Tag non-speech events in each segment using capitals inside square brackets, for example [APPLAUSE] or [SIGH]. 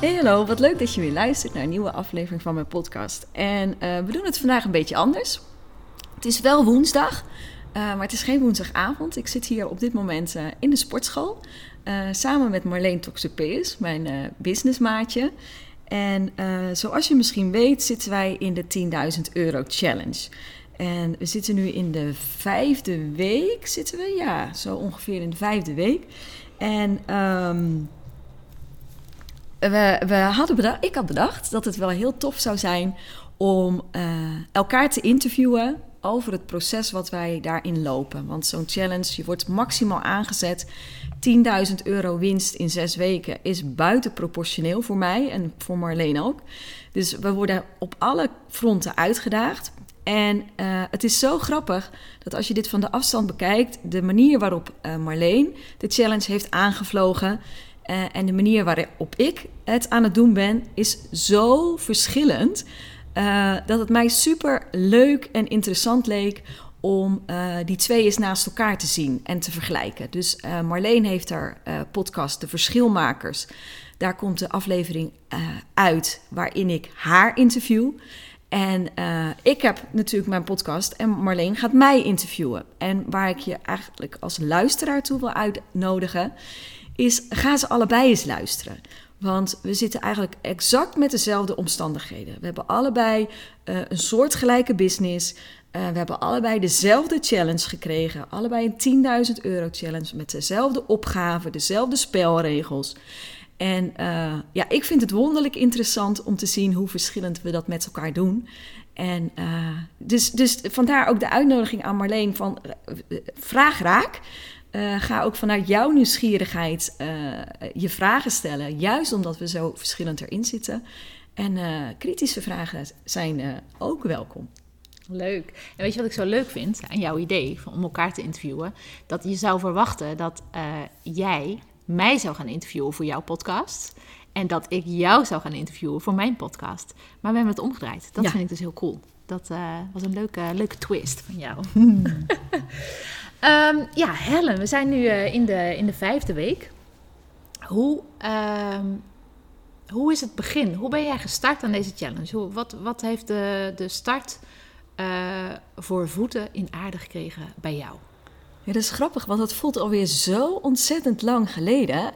Hey hallo, wat leuk dat je weer luistert naar een nieuwe aflevering van mijn podcast. En uh, we doen het vandaag een beetje anders. Het is wel woensdag, uh, maar het is geen woensdagavond. Ik zit hier op dit moment uh, in de sportschool samen met Marleen Toxopeus, mijn businessmaatje. En zoals je misschien weet zitten wij in de 10.000 euro challenge. En we zitten nu in de vijfde week, zitten we? Ja, zo ongeveer in de vijfde week. En... Um, we, we hadden ik had bedacht dat het wel heel tof zou zijn om uh, elkaar te interviewen over het proces wat wij daarin lopen. Want zo'n challenge, je wordt maximaal aangezet. 10.000 euro winst in zes weken is buitenproportioneel voor mij en voor Marleen ook. Dus we worden op alle fronten uitgedaagd. En uh, het is zo grappig dat als je dit van de afstand bekijkt, de manier waarop uh, Marleen de challenge heeft aangevlogen, uh, en de manier waarop ik het aan het doen ben, is zo verschillend. Uh, dat het mij super leuk en interessant leek om uh, die twee eens naast elkaar te zien en te vergelijken. Dus Marleen heeft haar podcast De Verschilmakers. Daar komt de aflevering uit waarin ik haar interview. En ik heb natuurlijk mijn podcast en Marleen gaat mij interviewen. En waar ik je eigenlijk als luisteraar toe wil uitnodigen, is ga ze allebei eens luisteren. Want we zitten eigenlijk exact met dezelfde omstandigheden. We hebben allebei uh, een soortgelijke business. Uh, we hebben allebei dezelfde challenge gekregen. Allebei een 10.000 euro challenge met dezelfde opgaven, dezelfde spelregels. En uh, ja, ik vind het wonderlijk interessant om te zien hoe verschillend we dat met elkaar doen. En dus, dus vandaar ook de uitnodiging aan Marleen van vraag raak. Uh, ga ook vanuit jouw nieuwsgierigheid uh, je vragen stellen. Juist omdat we zo verschillend erin zitten. En uh, kritische vragen zijn ook welkom. Leuk. En weet je wat ik zo leuk vind aan jouw idee om elkaar te interviewen? Dat je zou verwachten dat jij mij zou gaan interviewen voor jouw podcast. En dat ik jou zou gaan interviewen voor mijn podcast. Maar we hebben het omgedraaid. Dat ja. vind ik dus heel cool. Dat was een leuke, leuke twist van jou. [LAUGHS] [LAUGHS] Um, ja, Helen, we zijn nu uh, in, de, in de vijfde week. Hoe, um, hoe is het begin? Hoe ben jij gestart aan deze challenge? Hoe, wat, wat heeft de, de start uh, voor voeten in aarde gekregen bij jou? Ja, dat is grappig, want dat voelt alweer zo ontzettend lang geleden.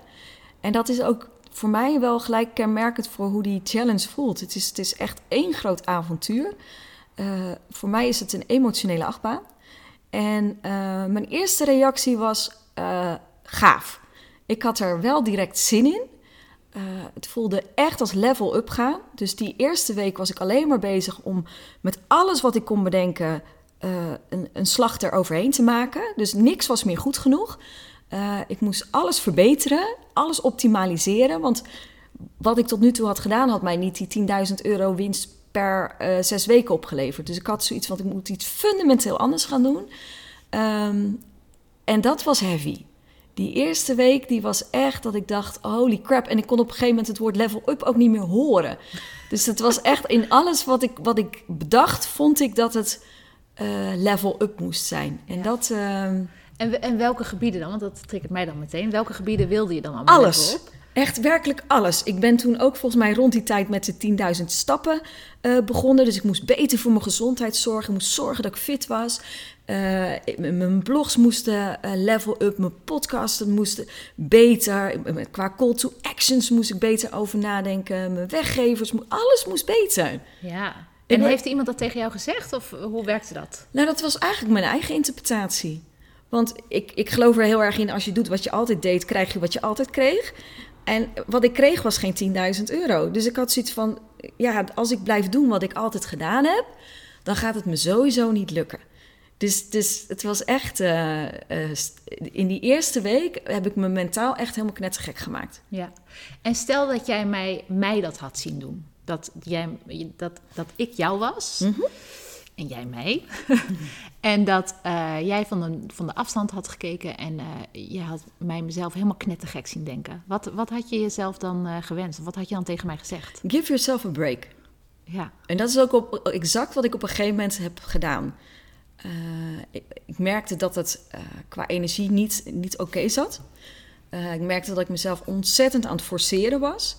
En dat is ook voor mij wel gelijk kenmerkend voor hoe die challenge voelt. Het is, het is echt één groot avontuur. Uh, voor mij is het een emotionele achtbaan. En uh, mijn eerste reactie was uh, gaaf. Ik had er wel direct zin in. Uh, het voelde echt als level up gaan. Dus die eerste week was ik alleen maar bezig om met alles wat ik kon bedenken een, een slag eroverheen te maken. Dus niks was meer goed genoeg. ik moest alles verbeteren, alles optimaliseren. Want wat ik tot nu toe had gedaan, had mij niet die 10.000 euro winst per uh, zes weken opgeleverd. Dus ik had zoiets van, ik moet iets fundamenteel anders gaan doen. Um, en dat was heavy. Die eerste week die was echt dat ik dacht, holy crap. En ik kon op een gegeven moment het woord level up ook niet meer horen. Dus het was echt in alles wat ik, wat ik bedacht, vond ik dat het uh, level up moest zijn. En ja. dat... Uh, en, en welke gebieden dan? Want dat triggert mij dan meteen. Welke gebieden wilde je dan allemaal Alles. Echt werkelijk alles. Ik ben toen ook volgens mij rond die tijd met de 10.000 stappen uh, begonnen. Dus ik moest beter voor mijn gezondheid zorgen. Ik moest zorgen dat ik fit was. Uh, mijn blogs moesten uh, level up. Mijn podcasten moesten beter. Qua call to actions moest ik beter over nadenken. Mijn weggevers, alles moest beter. Ja. En, en heeft iemand dat tegen jou gezegd? Of hoe werkte dat? Nou, dat was eigenlijk mijn eigen interpretatie. Want ik, ik geloof er heel erg in, als je doet wat je altijd deed, krijg je wat je altijd kreeg. En wat ik kreeg was geen 10.000 euro. Dus ik had zoiets van, ja, als ik blijf doen wat ik altijd gedaan heb, dan gaat het me sowieso niet lukken. Dus, dus het was echt... eh, eh, in die eerste week heb ik me mentaal echt helemaal knettergek gemaakt. Ja. En stel dat jij mij, mij dat had zien doen. Dat, jij, dat, dat ik jou was. Mhm. En jij mij. [LAUGHS] en dat eh, jij van de, van de afstand had gekeken. En eh, jij had mij mezelf helemaal knettergek zien denken. Wat, wat had je jezelf dan eh, gewenst? Wat had je dan tegen mij gezegd? Give yourself a break. Ja. En dat is ook op, exact wat ik op een gegeven moment heb gedaan. Ik, ik merkte dat het qua energie niet, niet oké zat. Ik merkte dat ik mezelf ontzettend aan het forceren was.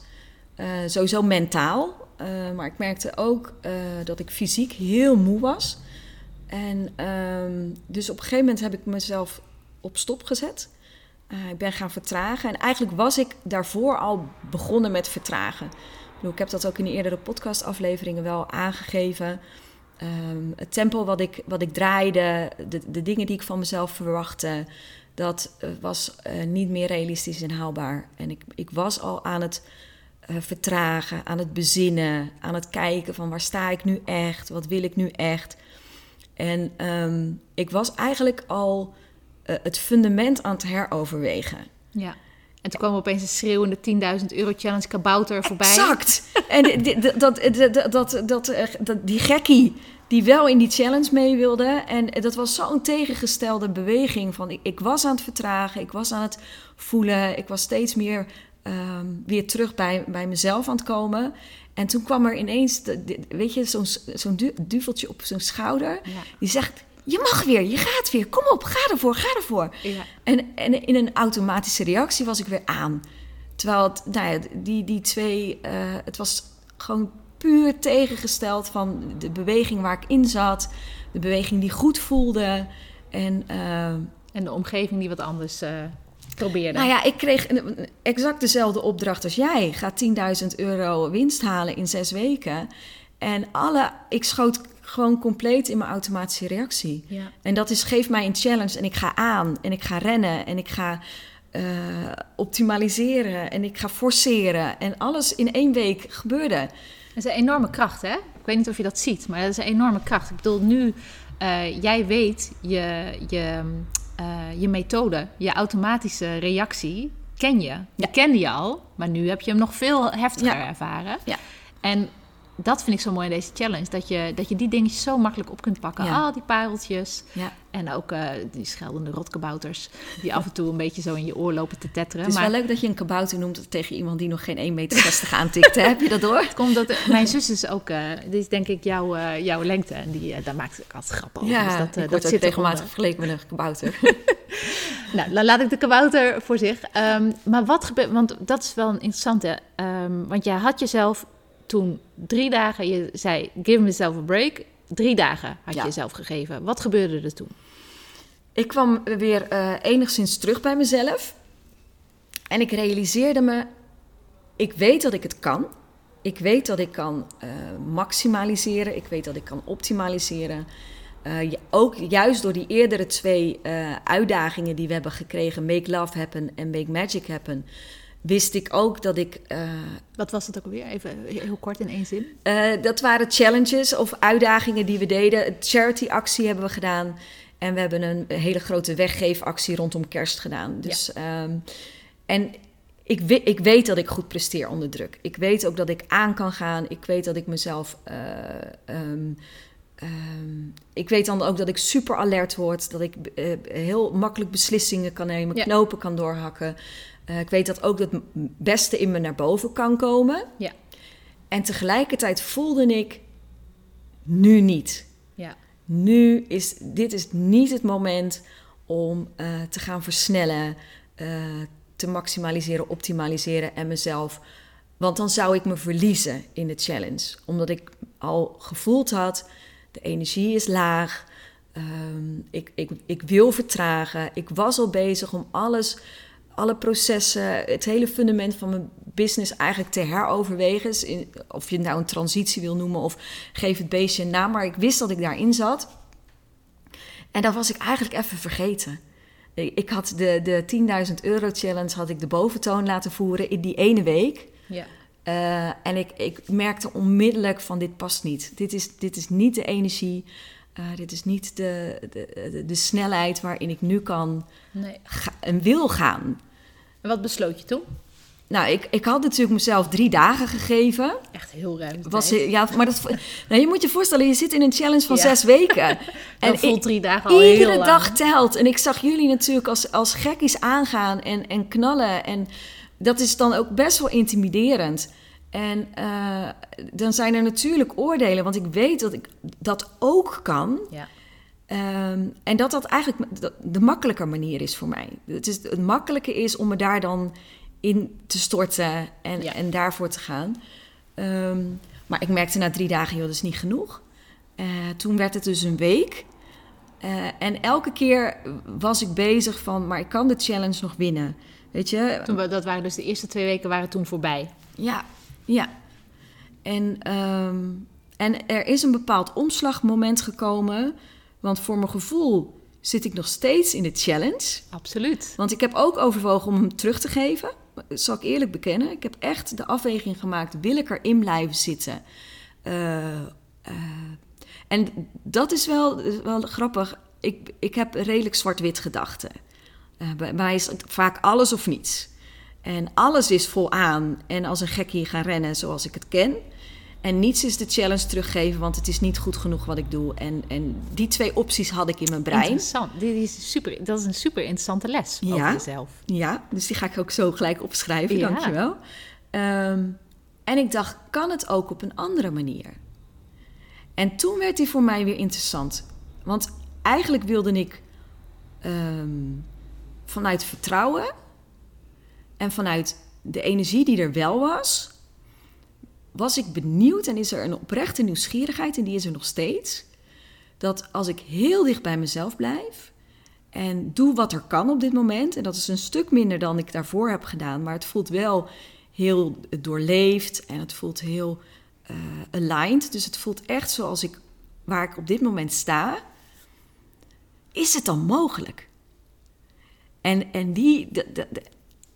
Sowieso mentaal. Eh, maar ik merkte ook eh, dat ik fysiek heel moe was. En ehm, dus op een gegeven moment heb ik mezelf op stop gezet. Eh, ik ben gaan vertragen. En eigenlijk was ik daarvoor al begonnen met vertragen. Ik, heb dat ook in de eerdere podcastafleveringen wel aangegeven. Ehm, het tempo wat ik, wat ik draaide, de, de dingen die ik van mezelf verwachtte, dat was niet meer realistisch en haalbaar. En ik, ik was al aan het eh, vertragen, aan het bezinnen, aan het kijken van waar sta ik nu echt, wat wil ik nu echt. En ehm, ik was eigenlijk al eh, het fundament aan het heroverwegen. ja. En toen kwam opeens een schreeuwende 10.000 euro challenge kabouter voorbij. Exact. En dat, dat, dat, eh, dat- die gekkie die wel in die challenge mee wilde. En dat was zo'n tegengestelde beweging. Van ik, ik was aan het vertragen, ik was aan het voelen. Ik was steeds meer ehm, weer terug bij, bij mezelf aan het komen. En toen kwam er ineens, de- weet je, zo'n zo'n du- duveltje op zijn schouder. Ja. Die zegt, je mag weer, je gaat weer, kom op, ga ervoor, ga ervoor. Ja. En, en in een automatische reactie was ik weer aan. Terwijl het, nou ja, die, die twee, eh, het was gewoon puur tegengesteld van de beweging waar ik in zat, de beweging die goed voelde. En eh, En de omgeving die wat anders eh, probeerde. nou ja, ik kreeg exact dezelfde opdracht als jij. Ga 10.000 euro winst halen in zes weken. En alle, ik schoot gewoon compleet in mijn automatische reactie. Ja. En dat is, geef mij een challenge en ik ga aan en ik ga rennen en ik ga eh, optimaliseren en ik ga forceren. En alles in één week gebeurde. Dat is een enorme kracht, hè? Ik weet niet of je dat ziet, maar dat is een enorme kracht. Ik bedoel, nu, eh, jij weet je, je, eh, je methode, je automatische reactie, ken je. Die Ja. kende je al, maar nu heb je hem nog veel heftiger Ja. ervaren. Ja. En dat vind ik zo mooi aan deze challenge, dat je, dat je die dingetjes zo makkelijk op kunt pakken. Ja. Al die pareltjes Ja. en ook eh, die scheldende rotkabouters, die af en toe een beetje zo in je oor lopen te tetteren. Het is maar wel leuk dat je een kabouter noemt tegen iemand die nog geen 1,60 meter aantikt. [LAUGHS] Heb je dat door? Het komt dat mijn zus is ook, eh dit is denk ik jouw, eh, jouw lengte. En die, daar maakt ik altijd grappen over. Ja, dus dat, dat ook zit regelmatig vergeleken met een kabouter. [LAUGHS] [LAUGHS] Nou, dan laat ik de kabouter voor zich. Ehm, maar wat gebeurt, want dat is wel een interessante. ehm, want jij had jezelf toen drie dagen, je zei give myself a break. Drie dagen had Ja. je jezelf gegeven. Wat gebeurde er toen? Ik kwam weer eh, enigszins terug bij mezelf. En ik realiseerde me, ik weet dat ik het kan. Ik weet dat ik kan eh, maximaliseren. Ik weet dat ik kan optimaliseren. Je- ook juist door die eerdere twee uitdagingen die we hebben gekregen, Make Love Happen en Make Magic Happen, wist ik ook dat ik eh, Wat was het ook alweer? Even heel kort in één zin. eh, dat waren challenges of uitdagingen die we deden. Een charity-actie hebben we gedaan. En we hebben een hele grote weggeefactie rondom kerst gedaan. Dus, ehm, en ik, we- ik weet dat ik goed presteer onder druk. Ik weet ook dat ik aan kan gaan. Ik weet dat ik mezelf. eh, ehm, ehm, ik weet dan ook dat ik super alert word. Dat ik heel makkelijk beslissingen kan nemen, Ja. knopen kan doorhakken. Eh, ik weet dat ook het beste in me naar boven kan komen. Ja. En tegelijkertijd voelde ik nu niet. Ja. Nu is dit is niet het moment om eh, te gaan versnellen, eh, te maximaliseren, optimaliseren en mezelf. Want dan zou ik me verliezen in de challenge. Omdat ik al gevoeld had, de energie is laag. ehm, ik, ik, ik wil vertragen. Ik was al bezig om alles, alle processen, het hele fundament van mijn business eigenlijk te heroverwegen. Dus in- Of je het nou een transitie wil noemen of geef het beestje een naam. Maar ik wist dat ik daarin zat. En dat was ik eigenlijk even vergeten. Ik ik had de, de 10.000 euro challenge had ik de boventoon laten voeren in die ene week. Ja. Eh, en ik, ik merkte onmiddellijk van dit past niet. Dit is, dit is niet de energie. Eh, dit is niet de, de, de, de snelheid waarin ik nu kan Nee. ga- en wil gaan. En wat besloot je toen? Nou, ik, ik had natuurlijk mezelf drie dagen gegeven. Echt heel ruim. Was, ja, maar dat, [LAUGHS] nou, je moet je voorstellen, je zit in een challenge van Ja. zes weken. [LAUGHS] En voelt drie dagen al heel Iedere lang. dag telt. En ik zag jullie natuurlijk als, als gekkies aangaan en, en knallen. En dat is dan ook best wel intimiderend. En eh, dan zijn er natuurlijk oordelen, want ik weet dat ik dat ook kan. Ja. Ehm, en dat dat eigenlijk de, makkelijker manier is voor mij. Het, is, het makkelijke is om me daar dan in te storten en, Ja. en daarvoor te gaan. Ehm, maar ik merkte na drie dagen, joh, dat is niet genoeg. Eh, toen werd het dus een week. Eh, en elke keer was ik bezig van, maar ik kan de challenge nog winnen. Weet je? Toen, dat waren dus de eerste twee weken waren toen voorbij. Ja, ja. En, ehm, en er is een bepaald omslagmoment gekomen. Want voor mijn gevoel zit ik nog steeds in de challenge. Absoluut. Want ik heb ook overwogen om hem terug te geven. Dat zal ik eerlijk bekennen. Ik heb echt de afweging gemaakt: wil ik erin blijven zitten? Eh, eh, en dat is wel, wel grappig. Ik, ik heb redelijk zwart-wit gedachten. Eh, bij mij is het vaak alles of niets. En alles is vol aan en als een gekkie gaan rennen zoals ik het ken. En niets is de challenge teruggeven, want het is niet goed genoeg wat ik doe. En, en die twee opties had ik in mijn brein. Interessant. Dit is super, dat is een super interessante les over Ja. jezelf. Ja, dus die ga ik ook zo gelijk opschrijven, Ja. dankjewel. Ehm, en ik dacht, kan het ook op een andere manier? En toen werd die voor mij weer interessant. Want eigenlijk wilde ik ehm, vanuit vertrouwen en vanuit de energie die er wel was, was ik benieuwd en is er een oprechte nieuwsgierigheid en die is er nog steeds. Dat als ik heel dicht bij mezelf blijf en doe wat er kan op dit moment, en dat is een stuk minder dan ik daarvoor heb gedaan, maar het voelt wel heel doorleefd en het voelt heel eh, aligned. Dus het voelt echt zoals ik waar ik op dit moment sta. Is het dan mogelijk? En, en die, de, de, de-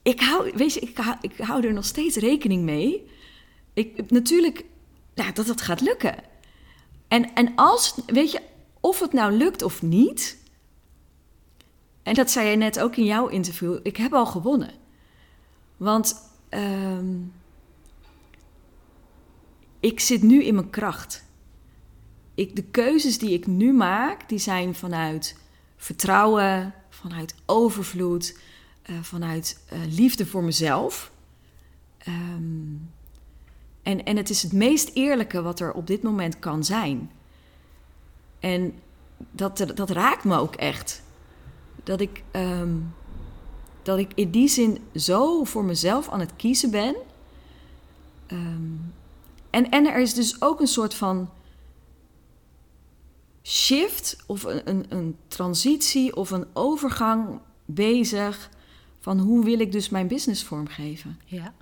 ik, hou, weet je, ik, hou, ik hou er nog steeds rekening mee. Ik, natuurlijk, nou, dat het gaat lukken. En, en als, weet je, of het nou lukt of niet. En dat zei je net ook in jouw interview. Ik heb al gewonnen. Want ehm, ik zit nu in mijn kracht. Ik, de keuzes die ik nu maak, die zijn vanuit vertrouwen, vanuit overvloed, eh, vanuit eh, liefde voor mezelf. Ehm, en, en het is het meest eerlijke wat er op dit moment kan zijn. En dat, dat raakt me ook echt. Dat ik, ehm, dat ik in die zin zo voor mezelf aan het kiezen ben. Ehm, en, en er is dus ook een soort van shift of een, een, een transitie of een overgang bezig van hoe wil ik dus mijn business vormgeven. Ja.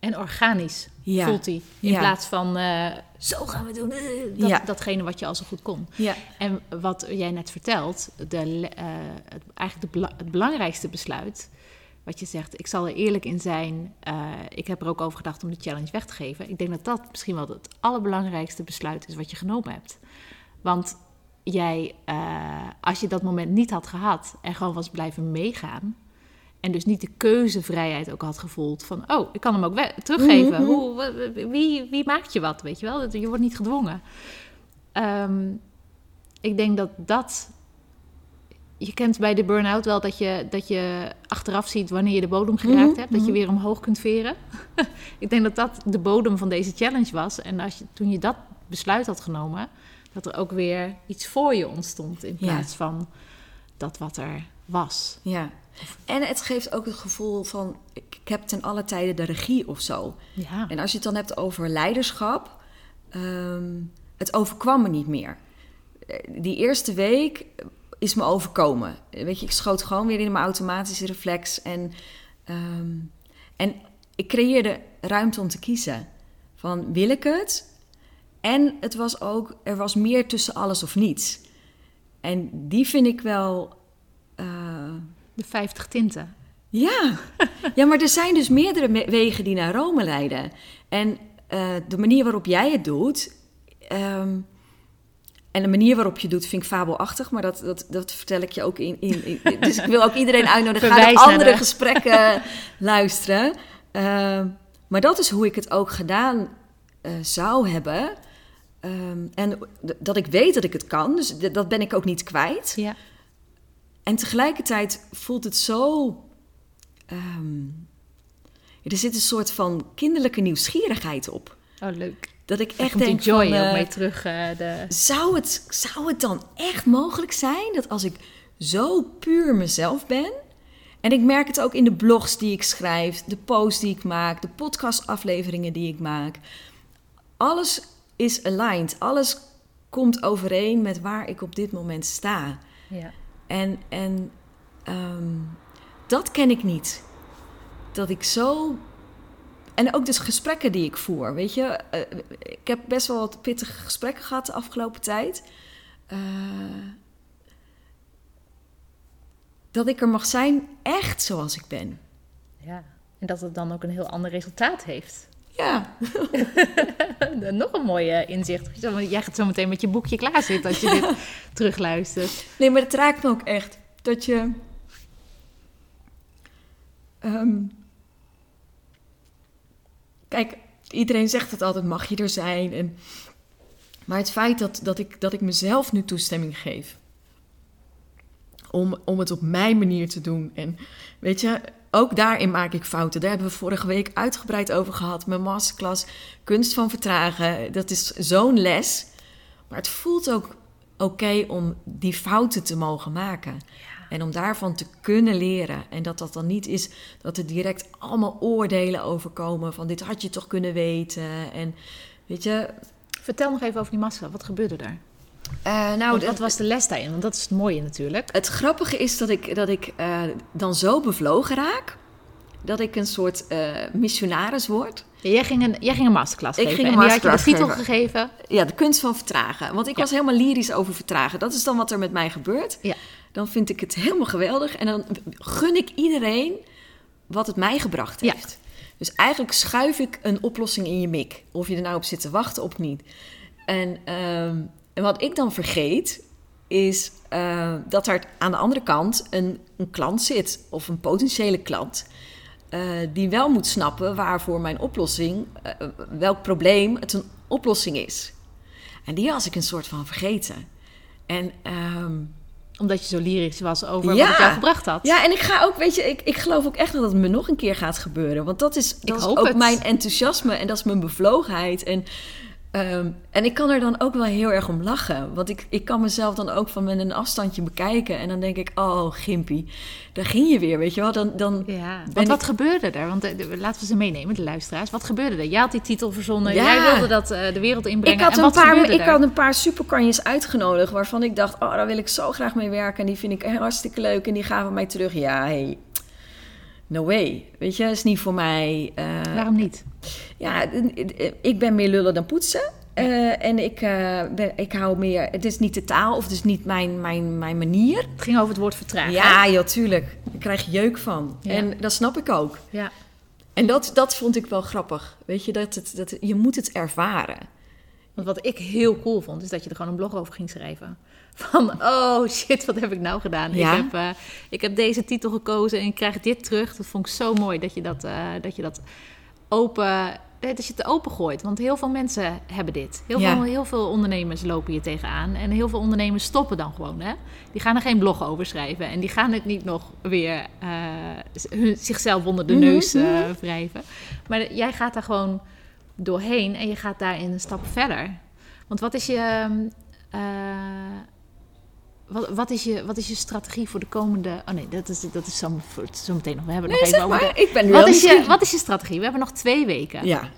En organisch Ja. voelt hij. In Ja. plaats van eh, zo gaan we doen. eh, dat, Ja. Datgene wat je al zo goed kon. Ja, En wat jij net vertelt, de, eh, het, eigenlijk de het belangrijkste besluit. Wat je zegt, ik zal er eerlijk in zijn. ik heb er ook over gedacht om de challenge weg te geven. Ik denk dat dat misschien wel het allerbelangrijkste besluit is wat je genomen hebt. Want jij, als je dat moment niet had gehad en gewoon was blijven meegaan. En dus niet de keuzevrijheid ook had gevoeld van, oh, ik kan hem ook teruggeven. Mhm. Hoe, wie, wie maakt je wat, weet je wel? Dat- Je wordt niet gedwongen. Ehm, ik denk dat dat. Je kent bij de burn-out wel dat je, dat je achteraf ziet wanneer je de bodem geraakt Mhm, hebt. Dat je mhm. weer omhoog kunt veren. [LAUGHS] ik denk dat dat de bodem van deze challenge was. En als je, toen je dat besluit had genomen, dat er ook weer iets voor je ontstond. In Ja. plaats van dat wat er was. ja. En het geeft ook het gevoel van, ik heb ten alle tijde de regie of zo. Ja, En als je het dan hebt over leiderschap, ehm, het overkwam me niet meer. Eh, Die eerste week is me overkomen. Weet je, ik schoot gewoon weer in mijn automatische reflex. En, ehm, en ik creëerde ruimte om te kiezen. Van, wil ik het? En het was ook, er was meer tussen alles of niets. En die vind ik wel... de 50 tinten. ja. ja, maar er zijn dus meerdere me- wegen die naar Rome leiden. En eh, de manier waarop jij het doet, ehm, en de manier waarop je het doet vind ik fabelachtig, maar dat, dat, dat vertel ik je ook in, in, in- [LAUGHS] Dus ik wil ook iedereen uitnodigen. Ga naar andere de- gesprekken [LAUGHS] luisteren. Eh, maar dat is hoe ik het ook gedaan eh, zou hebben. Ehm, en dat ik weet dat ik het kan, dus dat ben ik ook niet kwijt. Ja. En tegelijkertijd voelt het zo. ehm, er zit een soort van kinderlijke nieuwsgierigheid op. Oh, leuk. Dat ik echt denk joy van, ook eh, mee terug. eh, de... zou het, zou het dan echt mogelijk zijn dat als ik zo puur mezelf ben. En ik merk het ook in de blogs die ik schrijf, de posts die ik maak, de podcastafleveringen die ik maak. Alles is aligned. Alles komt overeen met waar ik op dit moment sta. Ja. En, en ehm, dat ken ik niet. Dat ik zo. En ook dus gesprekken die ik voer. Weet je, Eh, ik heb best wel wat pittige gesprekken gehad de afgelopen tijd. Eh, dat ik er mag zijn echt zoals ik ben. ja. En dat het dan ook een heel ander resultaat heeft. Ja, [LAUGHS] Nog een mooie inzicht. Zo, Jij gaat zo meteen met je boekje klaarzitten als je dit [LAUGHS] terugluistert. nee, maar het raakt me ook echt. Dat je. ehm, kijk, iedereen zegt het altijd: mag je er zijn? En, maar het feit dat, dat, ik, dat ik mezelf nu toestemming geef. Om, om het op mijn manier te doen. En weet je, ook daarin maak ik fouten. Daar hebben we vorige week uitgebreid over gehad. Mijn masterclass Kunst van Vertragen. Dat is zo'n les. Maar het voelt ook oké om die fouten te mogen maken. En om daarvan te kunnen leren. En dat dat dan niet is dat er direct allemaal oordelen overkomen. Van dit had je toch kunnen weten. En weet je. Vertel nog even over die masker. Wat gebeurde er? Eh, nou, Want wat was de les daarin? Want dat is het mooie natuurlijk. Het grappige is dat ik, dat ik eh, dan zo bevlogen raak. Dat ik een soort eh, missionaris word. Jij ging een, jij ging een masterclass Ik geven. ging een en die had je de masterclass titel gegeven. Ja, de kunst van vertragen. Want ik Ja. was helemaal lyrisch over vertragen. Dat is dan wat er met mij gebeurt. Ja. Dan vind ik het helemaal geweldig. En dan gun ik iedereen wat het mij gebracht Ja. heeft. Dus eigenlijk schuif ik een oplossing in je mik. Of je er nou op zit te wachten of niet. En, ehm, en wat ik dan vergeet, is eh, dat er aan de andere kant een, een klant zit. Of een potentiële klant. eh, die wel moet snappen waarvoor mijn oplossing, eh, welk probleem het een oplossing is. En die was ik een soort van vergeten. En ehm, Omdat je zo lyrisch was over Ja. wat het jou gebracht had. ja, en ik ga ook, weet je, ik, ik geloof ook echt dat het me nog een keer gaat gebeuren. Want dat is, dat is ook het. mijn enthousiasme en dat is mijn bevlogenheid. En, ehm, en ik kan er dan ook wel heel erg om lachen. Want ik, ik kan mezelf dan ook van met een afstandje bekijken. En dan denk ik, oh, gimpie, daar ging je weer, weet je wel. Dan, dan Ja, want wat ik- gebeurde er? Want eh, laten we ze meenemen, de luisteraars. Wat gebeurde er? Jij had die titel verzonnen, Ja. jij wilde dat eh, de wereld inbrengen. Ik had, en een paar, ik er? had een paar superkanjes uitgenodigd waarvan ik dacht, oh, daar wil ik zo graag mee werken. En die vind ik hartstikke leuk en die gaven mij terug. Ja, hey, no way. Weet je, is niet voor mij. eh, Waarom niet? Ja, ik ben meer lullen dan poetsen. Eh, en ik, eh, ben, ik hou meer... Het is niet de taal of het is niet mijn, mijn, mijn manier. Het ging over het woord vertragen. Ja, joh, tuurlijk. Daar krijg je jeuk van. Ja. En dat snap ik ook. ja. En dat, dat vond ik wel grappig. Weet je, dat het, dat, je moet het ervaren. Want wat ik heel cool vond, is dat je er gewoon een blog over ging schrijven. [LAUGHS] Van, oh shit, wat heb ik nou gedaan? Ja. Ik, heb, eh, ik heb deze titel gekozen en ik krijg dit terug. Dat vond ik zo mooi, dat je dat, dat, je dat open... nee, Dat je het open gooit. Want heel veel mensen hebben dit. Heel, Ja. veel, heel veel ondernemers lopen hier tegenaan. En heel veel ondernemers stoppen dan gewoon. Hè? Die gaan er geen blog over schrijven. En die gaan het niet nog weer eh, hun- zichzelf onder de Mhm, neus eh, mhm. wrijven. Maar jij gaat daar gewoon doorheen en je gaat daarin een stap verder. Want wat is je. ehm, eh, wat, wat, is je, wat is je strategie voor de komende. Oh nee, dat is, dat is zo, meteen nog. We hebben Nee, nog zeg even over. de- Ik ben nu wat, wel is je, wat is je strategie? We hebben nog twee weken. Ja.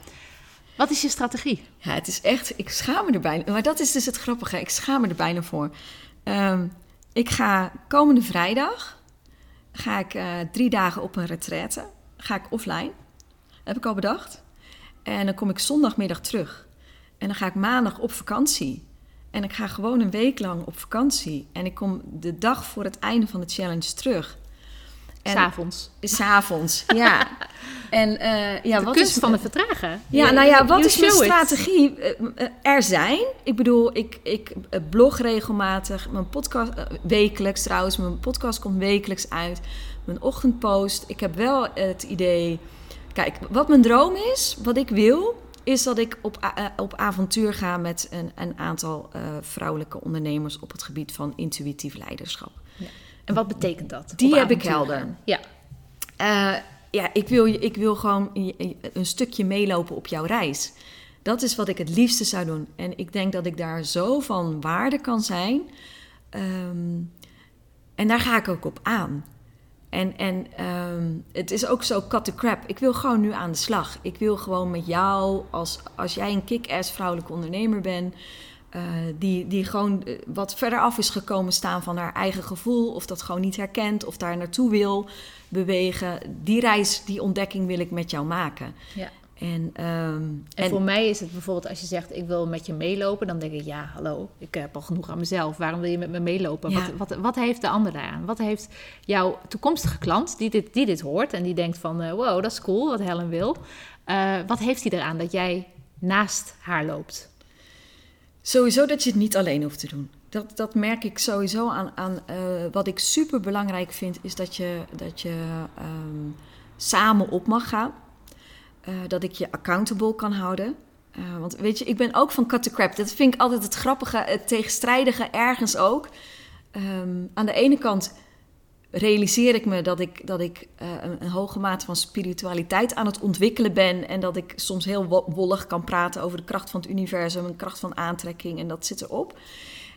Wat is je strategie? Ja, het is echt... Ik schaam me er bijna... Maar dat is dus het grappige. Ik schaam me er bijna voor. Ehm, ik ga komende vrijdag... Ga ik eh, drie dagen op een retraite. Ga ik offline. Heb ik al bedacht. En dan kom ik zondagmiddag terug. En dan ga ik maandag op vakantie. En ik ga gewoon een week lang op vakantie. En ik kom de dag voor het einde van de challenge terug. En- S'avonds. S'avonds, [LAUGHS] ja. En eh, ja, De wat kunst is van de vertragen. Ja, nou ja, wat is mijn it. strategie? Eh, eh, Er zijn. Ik bedoel, ik, ik blog regelmatig. Mijn podcast wekelijks trouwens. Mijn podcast komt wekelijks uit. Mijn ochtendpost. Ik heb wel het idee. Kijk, wat mijn droom is, wat ik wil, is dat ik op, eh, op avontuur ga met een, een aantal eh, vrouwelijke ondernemers op het gebied van intuïtief leiderschap. En wat betekent dat? Die heb ik helder. Ja. Eh, ja, ik wil, ik wil gewoon een stukje meelopen op jouw reis. Dat is wat ik het liefste zou doen. En ik denk dat ik daar zo van waarde kan zijn. Ehm, en daar ga ik ook op aan. En, en ehm, het is ook zo cut crap. Ik wil gewoon nu aan de slag. Ik wil gewoon met jou, als, als jij een kick-ass vrouwelijke ondernemer bent... eh, die, die gewoon eh, wat verder af is gekomen staan van haar eigen gevoel... of dat gewoon niet herkent of daar naartoe wil bewegen. Die reis, die ontdekking wil ik met jou maken. ja. En, ehm, En, en- voor mij is het bijvoorbeeld als je zegt ik wil met je meelopen, dan denk ik ja, hallo, ik heb al genoeg aan mezelf. Waarom wil je met me meelopen? Ja. Wat, wat, wat heeft de ander daaraan? Wat heeft jouw toekomstige klant die dit, die dit hoort en die denkt van eh, wow, dat is cool wat Helen wil. eh, wat heeft hij eraan dat jij naast haar loopt? Sowieso dat je het niet alleen hoeft te doen. Dat, dat merk ik sowieso aan. aan eh, wat ik super belangrijk vind, is dat je, dat je ehm, samen op mag gaan. Eh, dat ik je accountable kan houden. Eh, want weet je, ik ben ook van cut the crap. Dat vind ik altijd het grappige, het tegenstrijdige ergens ook. Ehm, aan de ene kant realiseer ik me dat ik, dat ik eh, een, een hoge mate van spiritualiteit aan het ontwikkelen ben. En dat ik soms heel wo- wollig kan praten over de kracht van het universum, een kracht van aantrekking. En dat zit erop.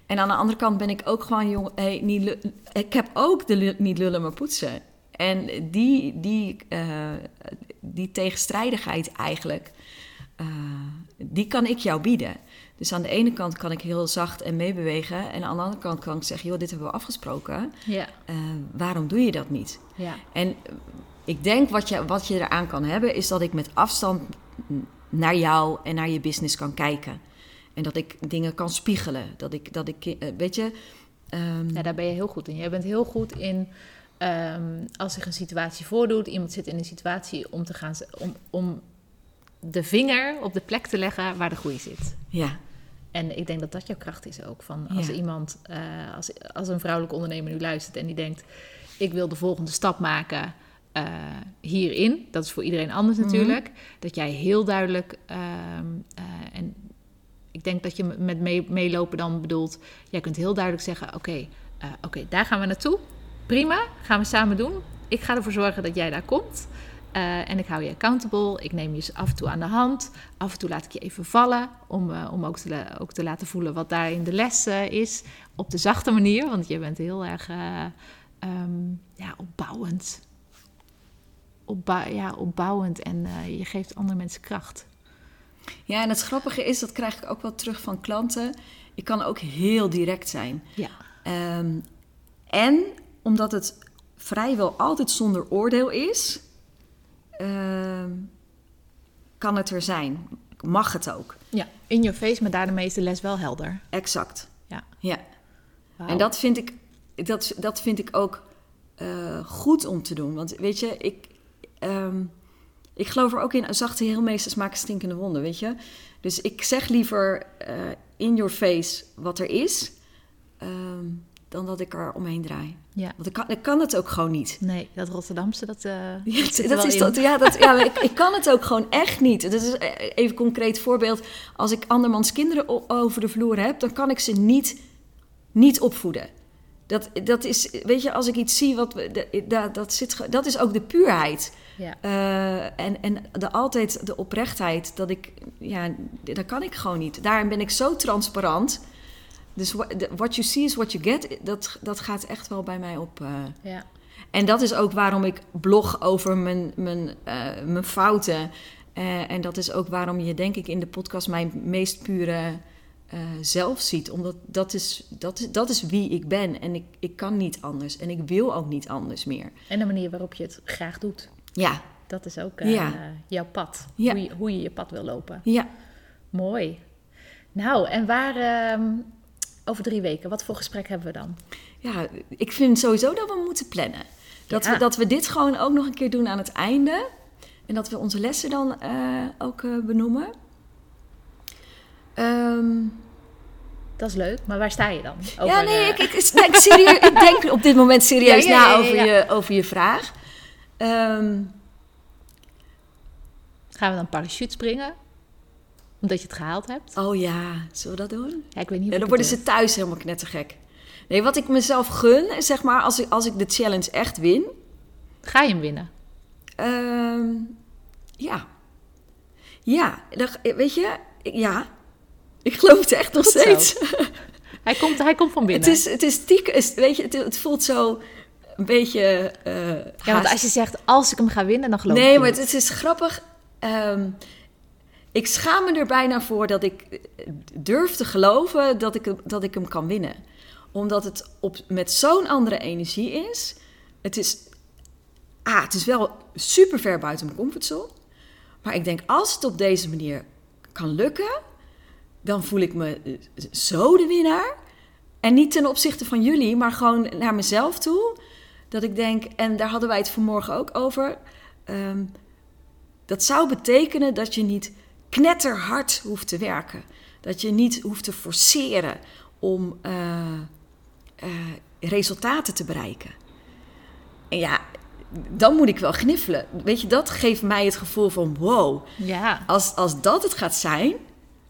En aan de andere kant ben ik ook gewoon, jong, niet ik heb ook de niet lullen maar poetsen. En die, die, eh, die tegenstrijdigheid eigenlijk, eh, die kan ik jou bieden. Dus aan de ene kant kan ik heel zacht en meebewegen. En aan de andere kant kan ik zeggen, joh, dit hebben we afgesproken. Ja, Eh, waarom doe je dat niet? ja, En ik denk wat je, wat je eraan kan hebben, is dat ik met afstand naar jou en naar je business kan kijken. En dat ik dingen kan spiegelen. Dat ik, dat ik weet je. ehm, ja, daar ben je heel goed in. Jij bent heel goed in ehm, als zich een situatie voordoet, iemand zit in een situatie om te gaan, om, om de vinger op de plek te leggen waar de groei zit. ja, En ik denk dat dat jouw kracht is ook. Van als Ja. iemand, eh, als, als een vrouwelijke ondernemer nu luistert en die denkt: ik wil de volgende stap maken eh, hierin. Dat is voor iedereen anders Mhm. natuurlijk. Dat jij heel duidelijk ehm, eh, en ik denk dat je met mee- meelopen dan bedoelt, jij kunt heel duidelijk zeggen: oké, oké, daar gaan we naartoe. Prima, gaan we samen doen. Ik ga ervoor zorgen dat jij daar komt. Eh, en ik hou je accountable. Ik neem je af en toe aan de hand. Af en toe laat ik je even vallen. Om, eh, om ook, te ook te laten voelen wat daarin de les eh, is. Op de zachte manier. Want je bent heel erg eh, ehm, ja, opbouwend. Opbou- ja, opbouwend. En je geeft andere mensen kracht. ja, en het grappige is, dat krijg ik ook wel terug van klanten. Ik kan ook heel direct zijn. Ja, Ehm, en omdat het vrijwel altijd zonder oordeel is, ehm, kan het er zijn. Mag het ook. ja. in your face, maar daarmee is de les wel helder. Exact. Ja. Ja. En dat vind ik, dat, dat vind ik ook eh, goed om te doen. Want weet je, ik, ehm, ik geloof er ook in, zachte heelmeesters maken stinkende wonden, weet je. Dus ik zeg liever eh, in your face wat er is, ehm, dan dat ik er omheen draai. Ja. Want ik kan, ik kan het ook gewoon niet. Nee, dat Rotterdamse, dat, eh [LAUGHS] Ja, dat is in. dat, ja, dat, ja ik, ik kan het ook gewoon echt niet. Dat is eh, even een concreet voorbeeld. Als ik andermans kinderen over de vloer heb, dan kan ik ze niet, niet opvoeden. Dat, dat is, weet je, als ik iets zie, wat, dat, dat, zit, dat is ook de puurheid. Ja. Eh, en en de, altijd de oprechtheid, dat ik, ja, dat kan ik gewoon niet. Daarin ben ik zo transparant. Dus what, you see is what you get. Dat, dat gaat echt wel bij mij op. eh, Ja. en dat is ook waarom ik blog over mijn, mijn, eh, mijn fouten. Eh, en dat is ook waarom je, denk ik, in de podcast mijn meest pure zelf ziet. Omdat dat is, dat, is, dat is wie ik ben. En ik, ik kan niet anders. En ik wil ook niet anders meer. En de manier waarop je het graag doet. Ja, Dat is ook Ja. jouw pad. Ja. Hoe, je, hoe je je pad wil lopen. ja. Mooi. Nou, en waar ehm, over drie weken, wat voor gesprek hebben we dan? ja, ik vind sowieso dat we moeten plannen. Dat, Ja. we, dat we dit gewoon ook nog een keer doen aan het einde. En dat we onze lessen dan eh, ook eh, benoemen. Ehm, Dat is leuk, maar waar sta je dan? ja, nee, eh, ik, [LAUGHS] ik, serieus, ik denk op dit moment serieus Ja, ja, ja, na over. Je, over je vraag. Ehm, Gaan we dan parachute springen? Omdat je het gehaald hebt? oh ja, zullen we dat doen? Ja, ik weet niet Ja, dan worden ze thuis helemaal knettergek. Nee, wat ik mezelf gun, zeg maar, als ik, als ik de challenge echt win. Ga je hem winnen? ehm, ja. Ja, weet je, ja. Ik geloof het echt nog Goed steeds. [LAUGHS] Hij komt, hij komt van binnen. Het is, het is is- weet je, het, het voelt zo een beetje... eh, ja, want als je zegt, als ik hem ga winnen, dan geloof ik Nee, maar het is grappig. Ehm, ik schaam me er bijna voor dat ik eh, durf te geloven dat ik, dat ik hem kan winnen. Omdat het op, met zo'n andere energie is. Het is, ah, het is wel super ver buiten mijn comfortzone. Maar ik denk, als het op deze manier kan lukken, dan voel ik me eh, zo de winnaar. En niet ten opzichte van jullie, maar gewoon naar mezelf toe. Dat ik denk, en daar hadden wij het vanmorgen ook over. ehm, dat zou betekenen dat je niet knetterhard hoeft te werken. Dat je niet hoeft te forceren om eh, eh, resultaten te bereiken. En ja, dan moet ik wel gniffelen. Weet je, dat geeft mij het gevoel van wow. Ja, Als, als dat het gaat zijn,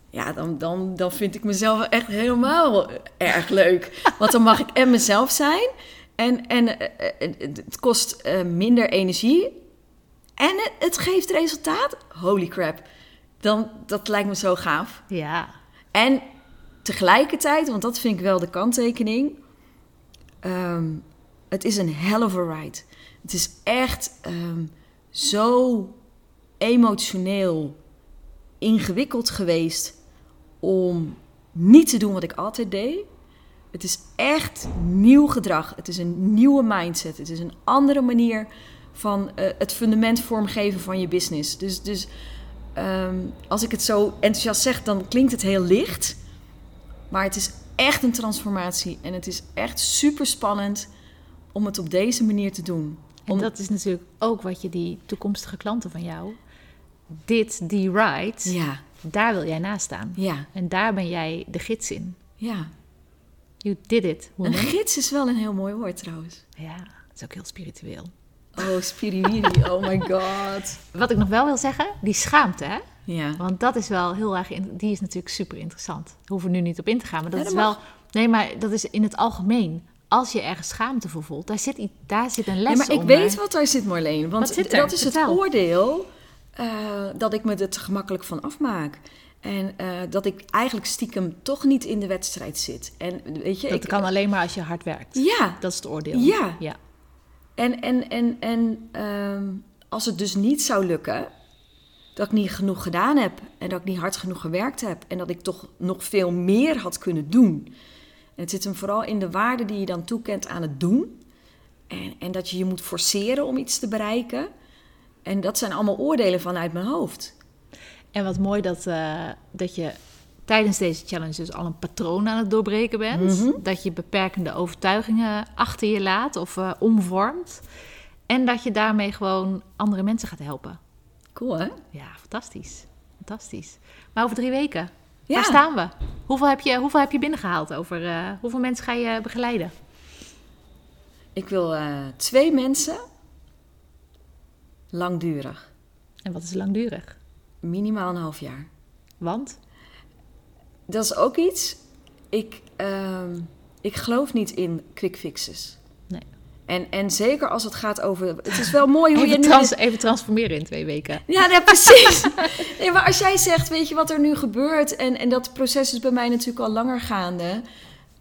ja, dan, dan, dan vind ik mezelf echt helemaal erg leuk. Want dan mag ik en mezelf zijn. En, en eh, het kost minder energie. En het, het geeft resultaat. Holy crap. Dan, dat lijkt me zo gaaf. ja. En tegelijkertijd, want dat vind ik wel de kanttekening. ehm, het is een hell of a ride. Het is echt ehm, zo emotioneel ingewikkeld geweest om niet te doen wat ik altijd deed. Het is echt nieuw gedrag. Het is een nieuwe mindset. Het is een andere manier van eh, het fundament vormgeven van je business. Dus, dus ehm, als ik het zo enthousiast zeg, dan klinkt het heel licht. Maar het is echt een transformatie. En het is echt super spannend om het op deze manier te doen. En Om- dat is natuurlijk ook wat je die toekomstige klanten van jou, dit, die ride, Ja, daar wil jij naast staan. ja, En daar ben jij de gids in. ja. You did it, Een gids is wel een heel mooi woord trouwens. Ja, dat is ook heel spiritueel. Oh, spiriwiri. Oh my god. Wat ik nog wel wil zeggen, die schaamte, hè? Ja. Want dat is wel heel erg, in- die is natuurlijk super interessant. Daar hoeven we nu niet op in te gaan, maar dat is wel, nee, maar dat is in het algemeen. Als je ergens schaamte voor voelt, daar zit, daar zit een les Ja, maar ik onder. weet wat daar zit, Marleen. Want dat is het Vertel. oordeel eh, dat ik me er te gemakkelijk van afmaak. En eh, dat ik eigenlijk stiekem toch niet in de wedstrijd zit. En weet je, Dat ik, kan alleen maar als je hard werkt. Ja, Dat is het oordeel. Ja. ja. En, en, en, en ehm, als het dus niet zou lukken, dat ik niet genoeg gedaan heb en dat ik niet hard genoeg gewerkt heb en dat ik toch nog veel meer had kunnen doen. En het zit hem vooral in de waarde die je dan toekent aan het doen. En, en dat je je moet forceren om iets te bereiken. En dat zijn allemaal oordelen vanuit mijn hoofd. En wat mooi dat, eh, dat je tijdens deze challenge dus al een patroon aan het doorbreken bent. Mhm. Dat je beperkende overtuigingen achter je laat of eh, omvormt. En dat je daarmee gewoon andere mensen gaat helpen. Cool, hè? Ja, fantastisch. Fantastisch. Maar over drie weken, Ja. waar staan we? Hoeveel heb je, hoeveel heb je binnengehaald? Over, eh, hoeveel mensen ga je begeleiden? Ik wil eh, twee mensen langdurig. En wat is langdurig? Minimaal een half jaar. Want? Dat is ook iets. Ik, ehm, ik geloof niet in quick fixes. Nee. En, en zeker als het gaat over. Het is wel mooi hoe je nu. trans, even transformeren in twee weken. Ja, ja, precies. [LAUGHS] nee, maar als jij zegt, weet je wat er nu gebeurt. En, en dat proces is bij mij natuurlijk al langer gaande.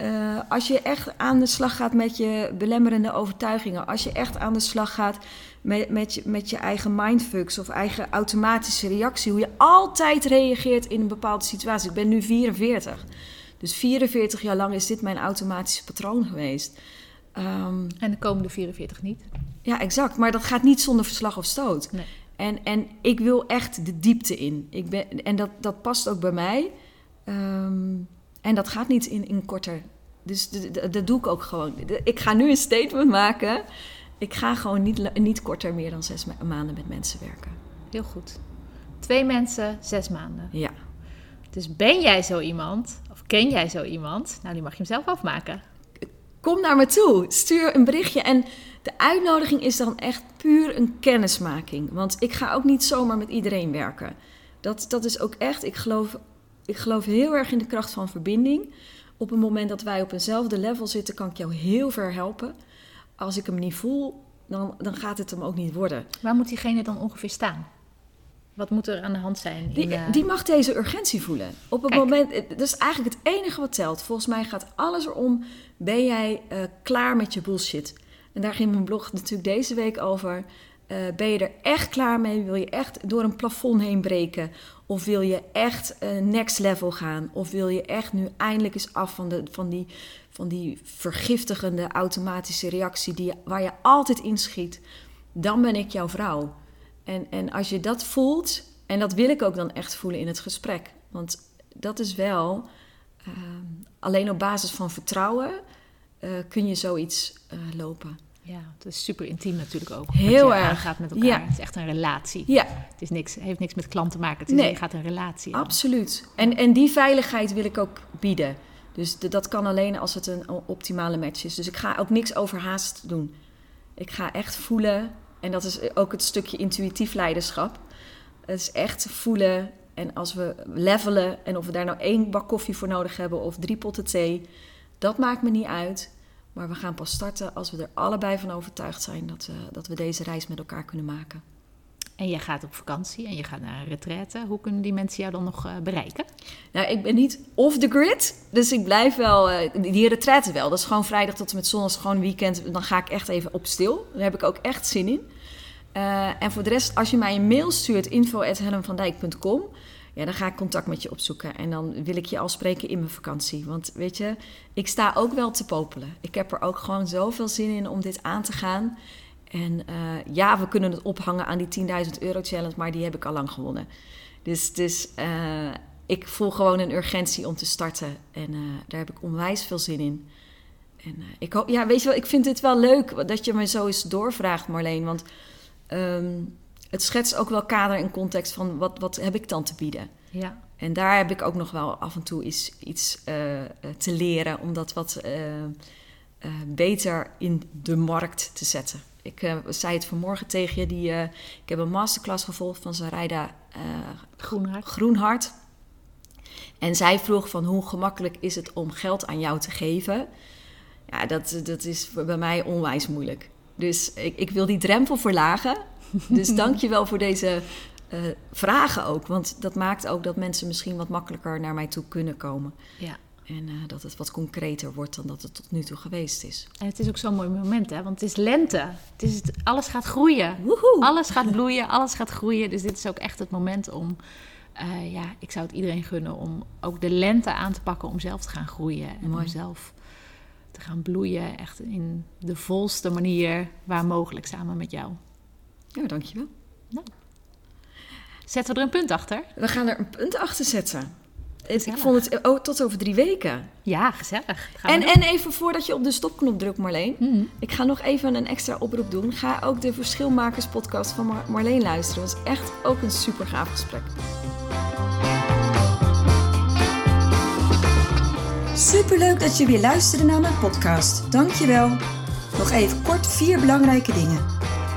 Eh, als je echt aan de slag gaat met je belemmerende overtuigingen. Als je echt aan de slag gaat met, met, je, met je eigen mindfucks of eigen automatische reactie. Hoe je altijd reageert in een bepaalde situatie. Ik ben nu 44. Dus 44 jaar lang is dit mijn automatische patroon geweest. Ehm, En de komende 44 niet. ja, exact. Maar dat gaat niet zonder verslag of stoot. Nee. En, en ik wil echt de diepte in. Ik ben, en dat, dat past ook bij mij. Ehm, en dat gaat niet in, in korter. Dus dat doe ik ook gewoon. Ik ga nu een statement maken. Ik ga gewoon niet, niet korter meer dan zes maanden met mensen werken. Heel goed. Twee mensen, zes maanden. Ja. Dus ben jij zo iemand, of ken jij zo iemand? Nou, die mag je hem zelf afmaken. Kom naar me toe. Stuur een berichtje. En de uitnodiging is dan echt puur een kennismaking. Want ik ga ook niet zomaar met iedereen werken. Dat, dat is ook echt, ik geloof, ik geloof heel erg in de kracht van verbinding. Op het moment dat wij op eenzelfde level zitten, kan ik jou heel ver helpen. Als ik hem niet voel, dan, dan gaat het hem ook niet worden. Waar moet diegene dan ongeveer staan? Wat moet er aan de hand zijn? in, Die, eh, die mag deze urgentie voelen. Op het Kijk. moment, dat is eigenlijk het enige wat telt. Volgens mij gaat alles erom, ben jij eh, klaar met je bullshit? En daar ging mijn blog natuurlijk deze week over. Eh, ben je er echt klaar mee? Wil je echt door een plafond heen breken? Of wil je echt eh, next level gaan? Of wil je echt nu eindelijk eens af van, de, van, die, van die vergiftigende automatische reactie die, waar je altijd inschiet? Dan ben ik jouw vrouw. En, en als je dat voelt, en dat wil ik ook dan echt voelen in het gesprek. Want dat is wel, ehm, alleen op basis van vertrouwen eh, kun je zoiets lopen. Ja, het is super intiem natuurlijk ook. Heel erg. aangaat met elkaar. Ja. Het is echt een relatie. Ja, Het is niks, heeft niks met klant te maken. Het is, Nee. Je gaat een relatie aan. absoluut. En, en die veiligheid wil ik ook bieden. Dus de- dat kan alleen als het een optimale match is. Dus ik ga ook niks overhaast doen. Ik ga echt voelen. En dat is ook het stukje intuïtief leiderschap. Het is echt voelen. En als we levelen en of we daar nou één bak koffie voor nodig hebben of drie potten thee, dat maakt me niet uit. Maar we gaan pas starten als we er allebei van overtuigd zijn dat, we dat we deze reis met elkaar kunnen maken. En je gaat op vakantie en je gaat naar een retraite. Hoe kunnen die mensen jou dan nog eh, bereiken? Nou, ik ben niet off the grid, dus ik blijf wel, eh, die retraite wel. Dat is gewoon vrijdag tot en met zondag, gewoon weekend. Dan ga ik echt even op stil. Daar heb ik ook echt zin in. Eh, en voor de rest, als je mij een mail stuurt, info.helmvandijk.com... Ja, dan ga ik contact met je opzoeken. En dan wil ik je al spreken in mijn vakantie. Want weet je, ik sta ook wel te popelen. Ik heb er ook gewoon zoveel zin in om dit aan te gaan. En eh, ja, we kunnen het ophangen aan die 10.000 euro challenge, maar die heb ik al lang gewonnen. Dus, dus eh, ik voel gewoon een urgentie om te starten. En eh, daar heb ik onwijs veel zin in. En ik hoop, ja, weet je wel, ik vind het wel leuk dat je me zo eens doorvraagt, Marleen. Want ehm, het schetst ook wel kader en context van wat, wat heb ik dan te bieden. Ja. En daar heb ik ook nog wel af en toe iets, iets eh, eh, te leren om dat wat eh, beter in de markt te zetten. Ik zei het vanmorgen tegen je, die, ik heb een masterclass gevolgd van Sarayda Groenhart. Groenhart. En zij vroeg van hoe gemakkelijk is het om geld aan jou te geven? Ja, dat, dat is bij mij onwijs moeilijk. Dus ik, ik wil die drempel verlagen. [LAUGHS] Dus dank je wel voor deze eh, vragen ook. Want dat maakt ook dat mensen misschien wat makkelijker naar mij toe kunnen komen. Ja. En eh, dat het wat concreter wordt dan dat het tot nu toe geweest is. En het is ook zo'n mooi moment, hè? Want het is lente. Het is, alles gaat groeien. Woehoe! Alles gaat [LAUGHS] bloeien, alles gaat groeien. Dus dit is ook echt het moment om... eh, ja, ik zou het iedereen gunnen om ook de lente aan te pakken... om zelf te gaan groeien. En Mooi. om zelf te gaan bloeien. Echt in de volste manier waar mogelijk samen met jou. Ja, dankjewel. Zetten we er een punt achter? We gaan er een punt achter zetten. Het- ik vond het oh, tot over drie weken. Ja, gezellig. En, en even voordat je op de stopknop drukt, Marleen. Mhm. Ik ga nog even een extra oproep doen. Ga ook de Verschilmakers podcast van Mar- Marleen luisteren. Dat is echt ook een super gaaf gesprek. Superleuk dat je weer luisterde naar mijn podcast. Dankjewel. Nog even kort vier belangrijke dingen.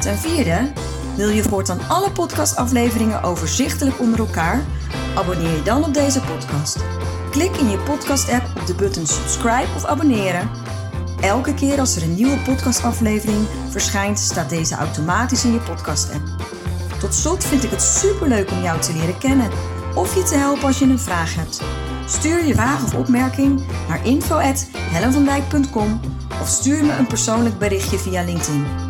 Ten vierde, wil je voortaan alle podcastafleveringen overzichtelijk onder elkaar? Abonneer je dan op deze podcast. Klik in je podcast-app op de button subscribe of abonneren. Elke keer als er een nieuwe podcastaflevering verschijnt, staat deze automatisch in je podcast-app. Tot slot vind ik het superleuk om jou te leren kennen of je te helpen als je een vraag hebt. Stuur je vraag of opmerking naar info@hellenvandijk.com of stuur me een persoonlijk berichtje via LinkedIn.